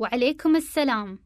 وعليكم السلام.